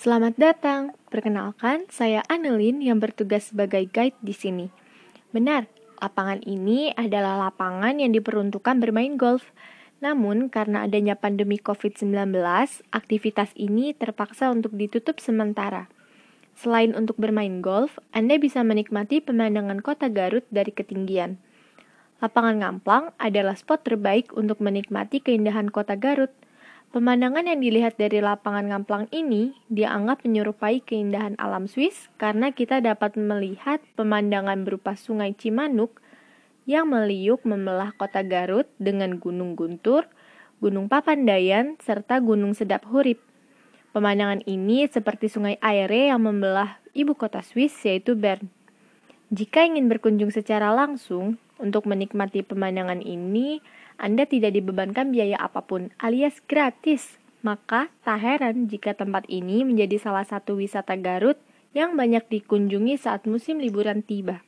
Selamat datang. Perkenalkan, saya Anelin yang bertugas sebagai guide di sini. Benar, lapangan ini adalah lapangan yang diperuntukkan bermain golf. Namun, karena adanya pandemi COVID-19, aktivitas ini terpaksa untuk ditutup sementara. Selain untuk bermain golf, Anda bisa menikmati pemandangan kota Garut dari ketinggian. Lapangan Ngamplang adalah spot terbaik untuk menikmati keindahan kota Garut – Pemandangan yang dilihat dari lapangan Ngamplang ini dianggap menyerupai keindahan alam Swiss karena kita dapat melihat pemandangan berupa sungai Cimanuk yang meliuk membelah kota Garut dengan Gunung Guntur, Gunung Papandayan, serta Gunung Sedap Hurip. Pemandangan ini seperti sungai Aire yang membelah ibu kota Swiss yaitu Bern. Jika ingin berkunjung secara langsung, untuk menikmati pemandangan ini, Anda tidak dibebankan biaya apa pun alias gratis. Maka, tak heran jika tempat ini menjadi salah satu wisata Garut yang banyak dikunjungi saat musim liburan tiba.